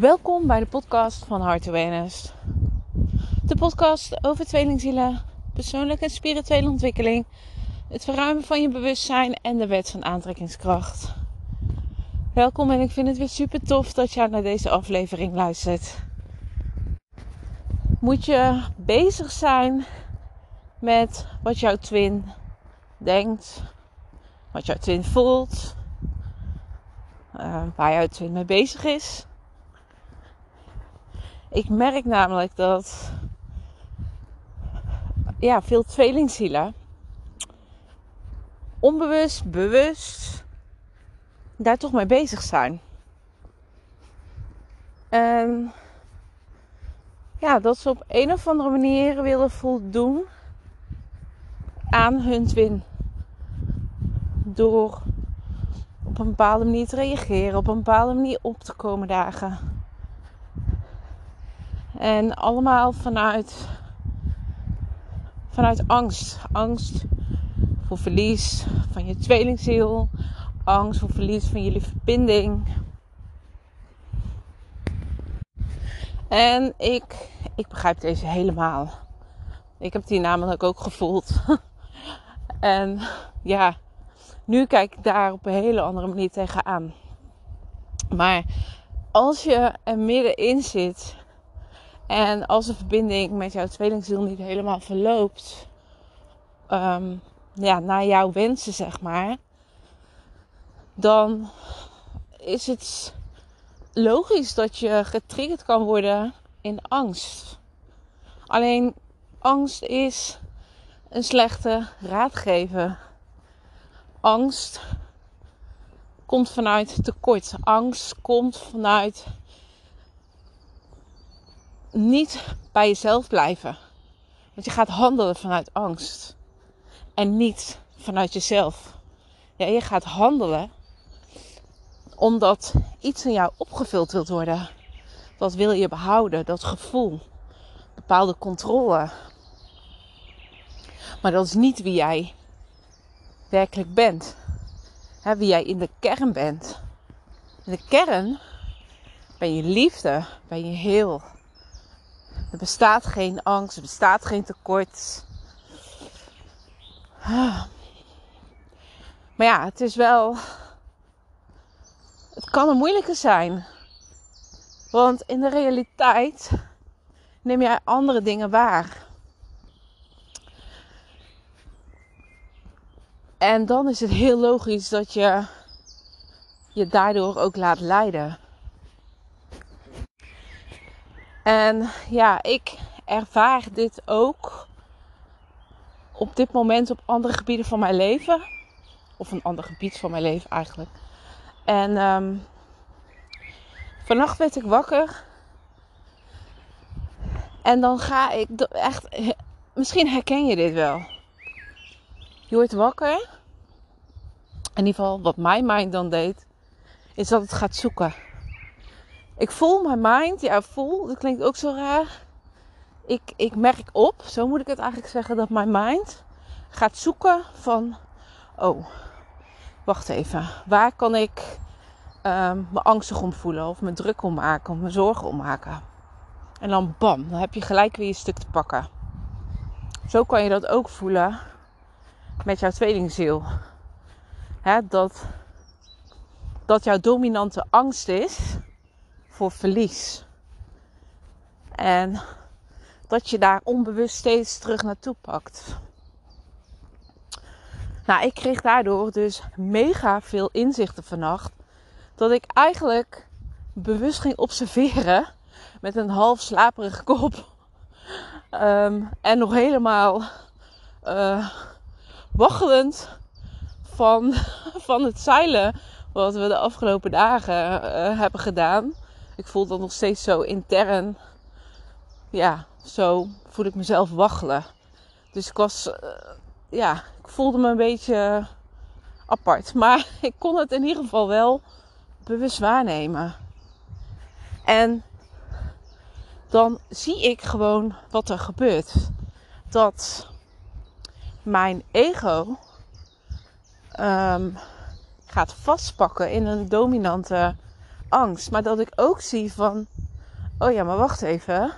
Welkom bij de podcast van Heart Awareness. De podcast over tweelingzielen, persoonlijke en spirituele ontwikkeling, het verruimen van je bewustzijn en de wet van aantrekkingskracht. Welkom en ik vind het weer super tof dat je naar deze aflevering luistert. Moet je bezig zijn met wat jouw twin denkt, wat jouw twin voelt, uh, waar jouw twin mee bezig is? Ik merk namelijk dat ja, veel tweelingzielen onbewust, bewust daar toch mee bezig zijn. En ja, dat ze op een of andere manier willen voldoen aan hun twin. Door op een bepaalde manier te reageren, op een bepaalde manier op te komen dagen. En allemaal vanuit, vanuit angst. Angst voor verlies van je tweelingziel. Angst voor verlies van jullie verbinding. En ik, ik begrijp deze helemaal. Ik heb die namelijk ook gevoeld. en ja, nu kijk ik daar op een hele andere manier tegenaan. Maar als je er middenin zit en als de verbinding met jouw tweelingziel niet helemaal verloopt, um, ja, naar jouw wensen, zeg maar, dan is het logisch dat je getriggerd kan worden in angst. Alleen angst is een slechte raadgever. Angst komt vanuit tekort. Angst komt vanuit niet bij jezelf blijven. Want je gaat handelen vanuit angst. En niet vanuit jezelf. Ja, je gaat handelen omdat iets in jou opgevuld wilt worden. Dat wil je behouden, dat gevoel. Bepaalde controle. Maar dat is niet wie jij werkelijk bent. wie jij in de kern bent. In de kern ben je liefde, ben je heel. Er bestaat geen angst, er bestaat geen tekort. Maar ja, het is wel. Het kan een moeilijke zijn. Want in de realiteit neem jij andere dingen waar. En dan is het heel logisch dat je je daardoor ook laat leiden. En ja, ik ervaar dit ook op dit moment op andere gebieden van mijn leven. Of een ander gebied van mijn leven eigenlijk. En um, vannacht werd ik wakker. En dan ga ik echt. Misschien herken je dit wel. Je wordt wakker. In ieder geval, wat mijn mind dan deed, is dat het gaat zoeken. Ik voel mijn mind, ja, voel, dat klinkt ook zo raar. Ik, ik merk op, zo moet ik het eigenlijk zeggen, dat mijn mind gaat zoeken van, oh, wacht even, waar kan ik um, me angstig om voelen of me druk om maken of me zorgen om maken? En dan bam, dan heb je gelijk weer je stuk te pakken. Zo kan je dat ook voelen met jouw tweelingziel. Hè, dat, dat jouw dominante angst is verlies. En dat je daar onbewust steeds terug naartoe pakt. Nou, ik kreeg daardoor dus mega veel inzichten vannacht. Dat ik eigenlijk bewust ging observeren met een half slaperige kop. Um, en nog helemaal uh, waggelend van, van het zeilen wat we de afgelopen dagen uh, hebben gedaan. Ik voel dat nog steeds zo intern. Ja, zo voel ik mezelf waggelen. Dus ik was, uh, ja, ik voelde me een beetje apart. Maar ik kon het in ieder geval wel bewust waarnemen. En dan zie ik gewoon wat er gebeurt. Dat mijn ego um, gaat vastpakken in een dominante angst. Maar dat ik ook zie van, oh ja, maar wacht even.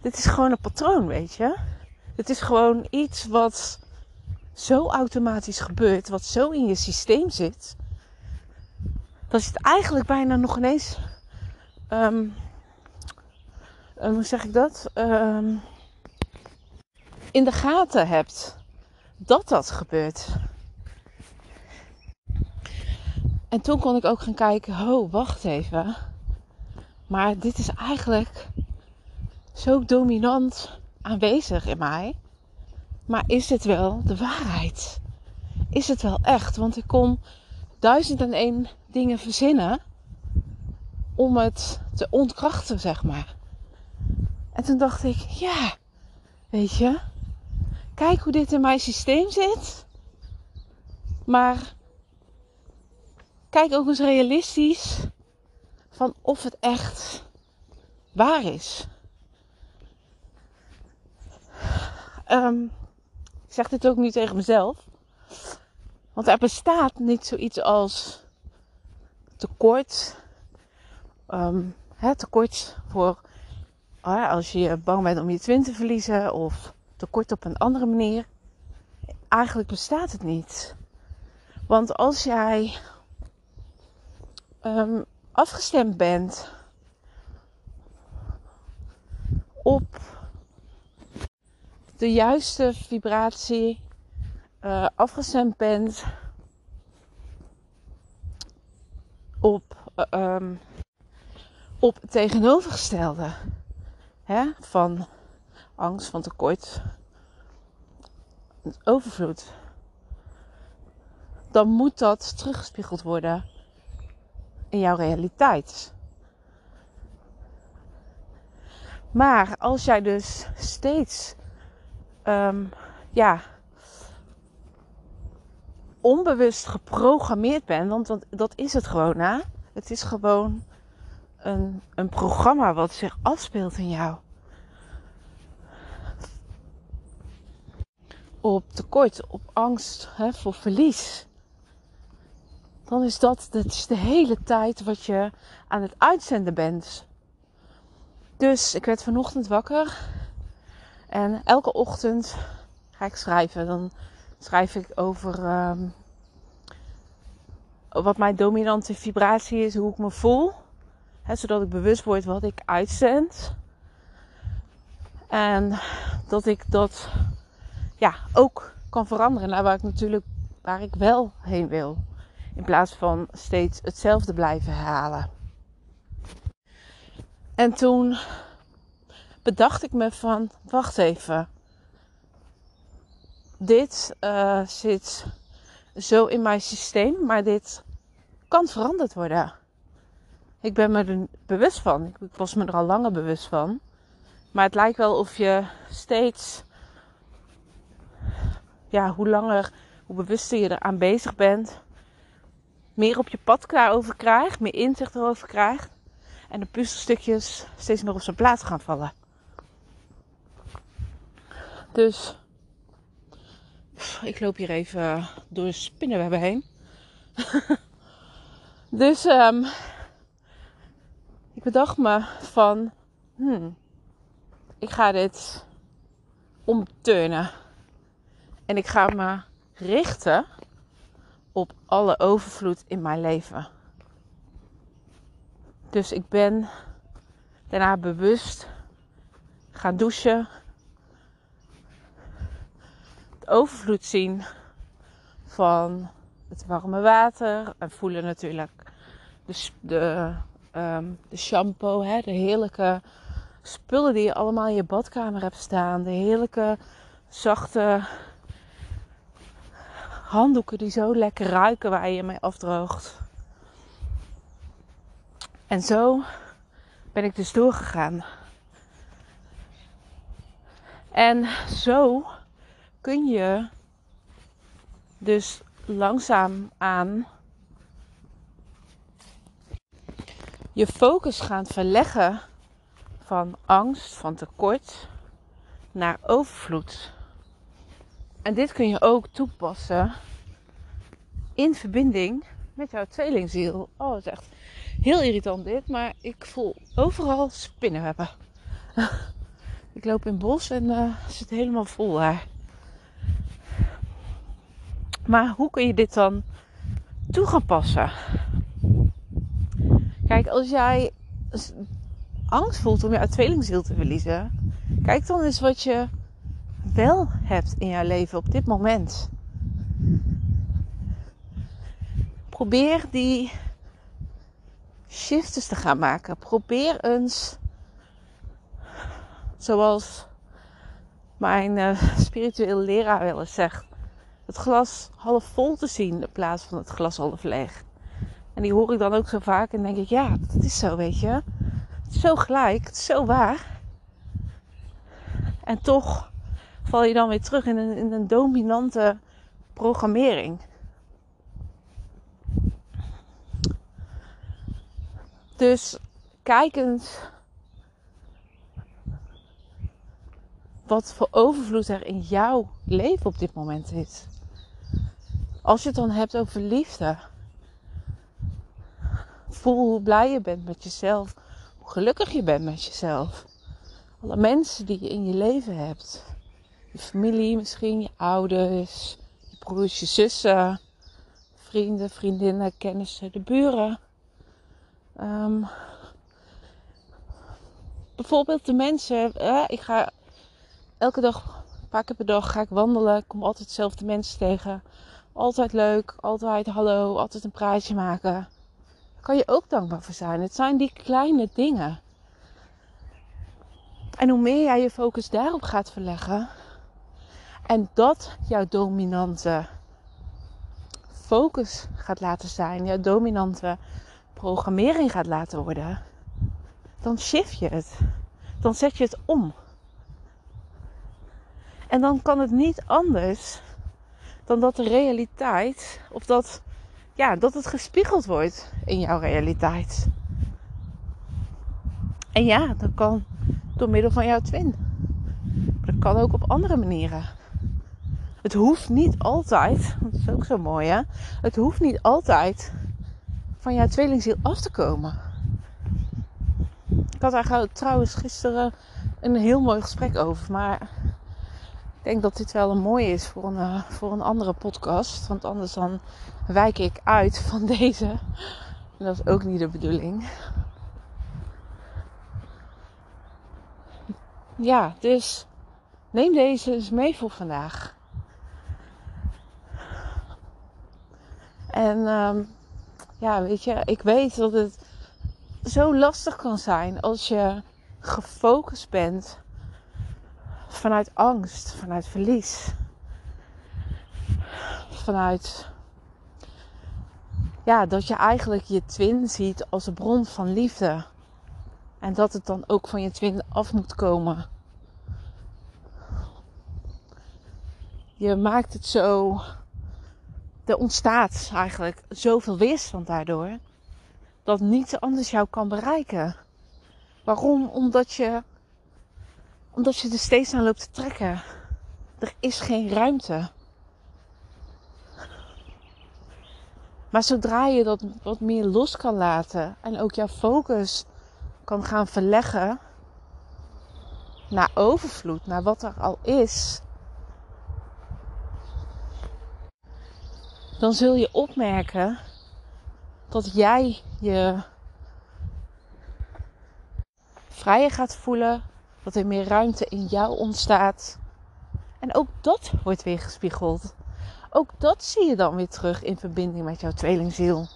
Dit is gewoon een patroon, weet je. Het is gewoon iets wat zo automatisch gebeurt, wat zo in je systeem zit, dat je het eigenlijk bijna nog ineens, um, hoe zeg ik dat, um, in de gaten hebt dat dat gebeurt. En toen kon ik ook gaan kijken, oh wacht even, maar dit is eigenlijk zo dominant aanwezig in mij. Maar is het wel de waarheid? Is het wel echt? Want ik kon duizend en één dingen verzinnen om het te ontkrachten, zeg maar. En toen dacht ik, ja, weet je, kijk hoe dit in mijn systeem zit. Maar kijk ook eens realistisch van of het echt waar is. Um, ik zeg dit ook nu tegen mezelf. Want er bestaat niet zoiets als tekort. Um, hè, tekort voor als je bang bent om je twin te verliezen. Of tekort op een andere manier. Eigenlijk bestaat het niet. Want als jij um, afgestemd bent op de juiste vibratie uh, afgestemd bent op, uh, um, op het tegenovergestelde hè? van angst, van tekort, overvloed, dan moet dat teruggespiegeld worden in jouw realiteit. Maar als jij dus steeds um, ja, onbewust geprogrammeerd ben. Want, want dat is het gewoon, hè? Het is gewoon een, een programma wat zich afspeelt in jou. Op tekort, op angst hè, voor verlies. Dan is dat, dat is de hele tijd wat je aan het uitzenden bent. Dus ik werd vanochtend wakker en elke ochtend ga ik schrijven. Dan schrijf ik over um, wat mijn dominante vibratie is, hoe ik me voel. Zodat ik bewust word wat ik uitzend. En dat ik dat ja, ook kan veranderen naar waar ik natuurlijk waar ik wel heen wil. In plaats van steeds hetzelfde blijven herhalen. En toen bedacht ik me van, wacht even. Dit uh, zit zo in mijn systeem, maar dit kan veranderd worden. Ik ben me er bewust van. Ik was me er al langer bewust van. Maar het lijkt wel of je steeds, ja, hoe langer, hoe bewuster je eraan bezig bent, meer op je pad daarover krijgt, meer inzicht erover krijgt. En de puzzelstukjes steeds meer op zijn plaats gaan vallen. Dus ik loop hier even door de spinnenwebben heen. dus um, ik bedacht me van, hmm, ik ga dit omturnen. En ik ga me richten op alle overvloed in mijn leven. Dus ik ben daarna bewust gaan douchen, overvloed zien van het warme water. En voelen natuurlijk de, de, um, de shampoo, hè, de heerlijke spullen die je allemaal in je badkamer hebt staan. De heerlijke zachte handdoeken die zo lekker ruiken waar je mee afdroogt. En zo ben ik dus doorgegaan. En zo kun je dus langzaam aan je focus gaan verleggen van angst, van tekort naar overvloed. En dit kun je ook toepassen in verbinding met jouw tweelingziel. Oh, het is echt Heel irritant dit, maar ik voel overal spinnenwebben. ik loop in het bos en uh, zit helemaal vol daar. Maar hoe kun je dit dan toe gaan passen? Kijk, als jij angst voelt om je tweelingziel te verliezen, kijk dan eens wat je wel hebt in jouw leven op dit moment. Probeer die shifts te gaan maken. Probeer eens, zoals mijn uh, spirituele leraar wel eens zegt, het glas half vol te zien in plaats van het glas half leeg. En die hoor ik dan ook zo vaak en denk ik, ja, dat is zo, weet je. Zo gelijk, het zo waar. En toch val je dan weer terug in een, in een dominante programmering. Dus kijk eens wat voor overvloed er in jouw leven op dit moment is. Als je het dan hebt over liefde. Voel hoe blij je bent met jezelf. Hoe gelukkig je bent met jezelf. Alle mensen die je in je leven hebt. Je familie misschien, je ouders, je broers, je zussen. Vrienden, vriendinnen, kennissen, de buren. Um, bijvoorbeeld de mensen. ik ga elke dag, een paar keer per dag, ga ik wandelen. Ik kom altijd dezelfde mensen tegen. Altijd leuk, altijd hallo, altijd een praatje maken. Daar kan je ook dankbaar voor zijn. Het zijn die kleine dingen. En hoe meer jij je focus daarop gaat verleggen. En dat jouw dominante focus gaat laten zijn. Jouw dominante programmering gaat laten worden, dan shift je het. Dan zet je het om. En dan kan het niet anders dan dat de realiteit, of dat, ja, dat het gespiegeld wordt in jouw realiteit. En ja, dat kan door middel van jouw twin. Maar dat kan ook op andere manieren. Het hoeft niet altijd, dat is ook zo mooi hè. Het hoeft niet altijd van jouw tweelingziel af te komen. Ik had daar trouwens gisteren een heel mooi gesprek over. Maar ik denk dat dit wel een mooie is voor een, eh, voor een andere podcast. Want anders dan wijk ik uit van deze. En dat is ook niet de bedoeling. Ja, dus neem deze eens mee voor vandaag. En um, ja, weet je, ik weet dat het zo lastig kan zijn als je gefocust bent vanuit angst, vanuit verlies, vanuit ja, dat je eigenlijk je twin ziet als een bron van liefde en dat het dan ook van je twin af moet komen. Je maakt het zo er ontstaat eigenlijk zoveel weerstand daardoor. Dat niets anders jou kan bereiken. Waarom? Omdat je, omdat je er steeds aan loopt te trekken. Er is geen ruimte. Maar zodra je dat wat meer los kan laten en ook jouw focus kan gaan verleggen naar overvloed, naar wat er al is, dan zul je opmerken dat jij je vrijer gaat voelen, dat er meer ruimte in jou ontstaat. En ook dat wordt weer gespiegeld. Ook dat zie je dan weer terug in verbinding met jouw tweelingziel.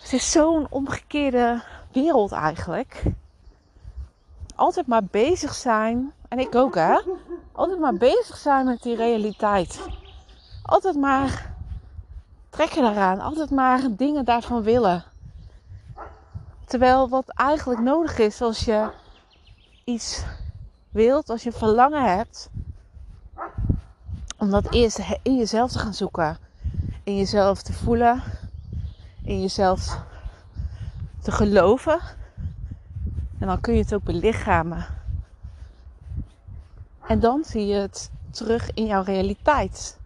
Het is zo'n omgekeerde wereld eigenlijk. Altijd maar bezig zijn, en ik ook hè, altijd maar bezig zijn met die realiteit altijd maar trekken daaraan. Altijd maar dingen daarvan willen. Terwijl wat eigenlijk nodig is als je iets wilt, als je verlangen hebt, om dat eerst in jezelf te gaan zoeken. In jezelf te voelen. In jezelf te geloven. En dan kun je het ook belichamen. En dan zie je het terug in jouw realiteit.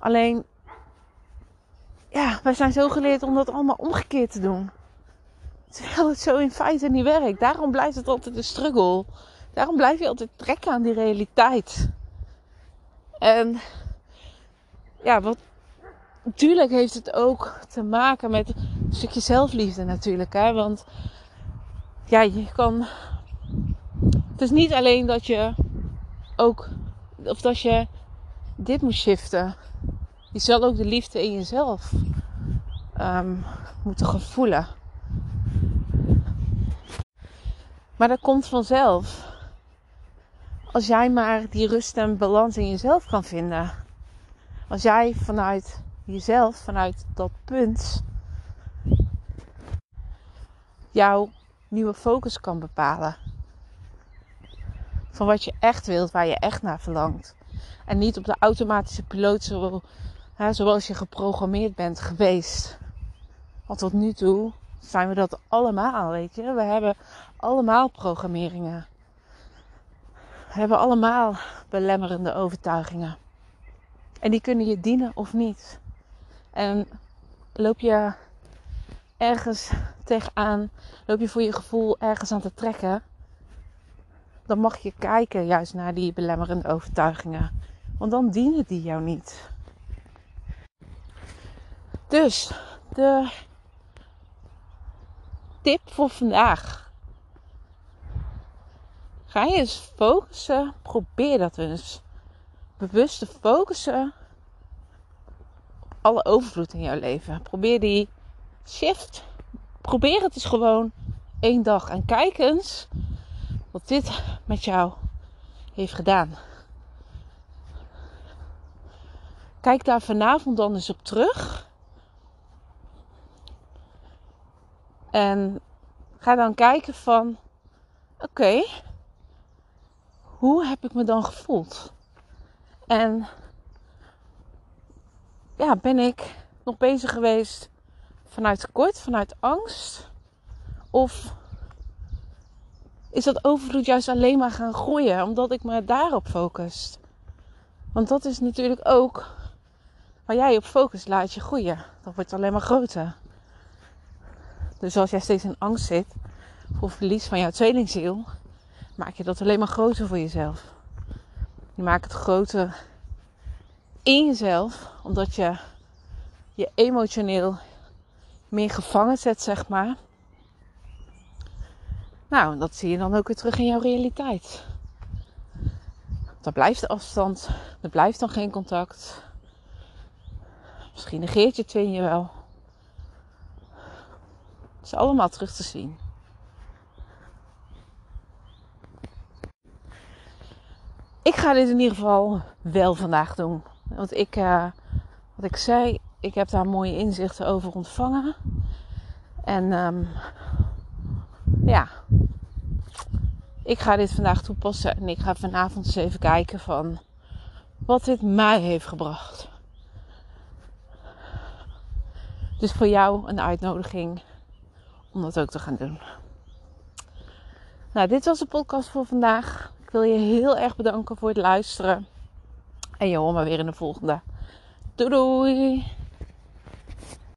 Alleen ja, wij zijn zo geleerd om dat allemaal omgekeerd te doen. Terwijl het zo in feite niet werkt. Daarom blijft het altijd een struggle. Daarom blijf je altijd trekken aan die realiteit. En ja, wat natuurlijk heeft het ook te maken met een stukje zelfliefde natuurlijk. Hè? Want ja, je kan. Het is niet alleen dat je ook. Of dat je dit moet shiften. Je zal ook de liefde in jezelf um, moeten gevoelen. Maar dat komt vanzelf. Als jij maar die rust en balans in jezelf kan vinden. Als jij vanuit jezelf, vanuit dat punt, jouw nieuwe focus kan bepalen. Van wat je echt wilt, waar je echt naar verlangt. En niet op de automatische piloot zoals je geprogrammeerd bent geweest. Want tot nu toe zijn we dat allemaal, weet je. We hebben allemaal programmeringen. We hebben allemaal belemmerende overtuigingen. En die kunnen je dienen of niet. En loop je ergens tegenaan, loop je voor je gevoel ergens aan te trekken, dan mag je kijken juist naar die belemmerende overtuigingen. Want dan dienen die jou niet. Dus de tip voor vandaag. Ga je eens focussen. Probeer dat eens. Bewust te focussen op alle overvloed in jouw leven. Probeer die shift. Probeer het eens gewoon één dag. En kijk eens wat dit met jou heeft gedaan. Kijk daar vanavond dan eens op terug. En ga dan kijken van, oké, hoe heb ik me dan gevoeld? En ja, ben ik nog bezig geweest vanuit tekort, vanuit angst? Of is dat overvloed juist alleen maar gaan groeien omdat ik me daarop focust? Want dat is natuurlijk ook waar jij op focust, laat je groeien. Dat wordt alleen maar groter. Dus als jij steeds in angst zit voor verlies van jouw tweelingziel, maak je dat alleen maar groter voor jezelf. Je maakt het groter in jezelf, omdat je je emotioneel meer gevangen zet, zeg maar. Nou, dat zie je dan ook weer terug in jouw realiteit. Dan blijft de afstand, er blijft dan geen contact. Misschien negeert je twin je wel. Het is allemaal terug te zien. Ik ga dit in ieder geval wel vandaag doen. Want ik, uh, wat ik zei, ik heb daar mooie inzichten over ontvangen. En um, ja, ik ga dit vandaag toepassen. En ik ga vanavond eens even kijken van wat dit mij heeft gebracht. Dus voor jou een uitnodiging om dat ook te gaan doen. Nou, dit was de podcast voor vandaag. Ik wil je heel erg bedanken voor het luisteren. En je hoort me weer in de volgende. Doei doei!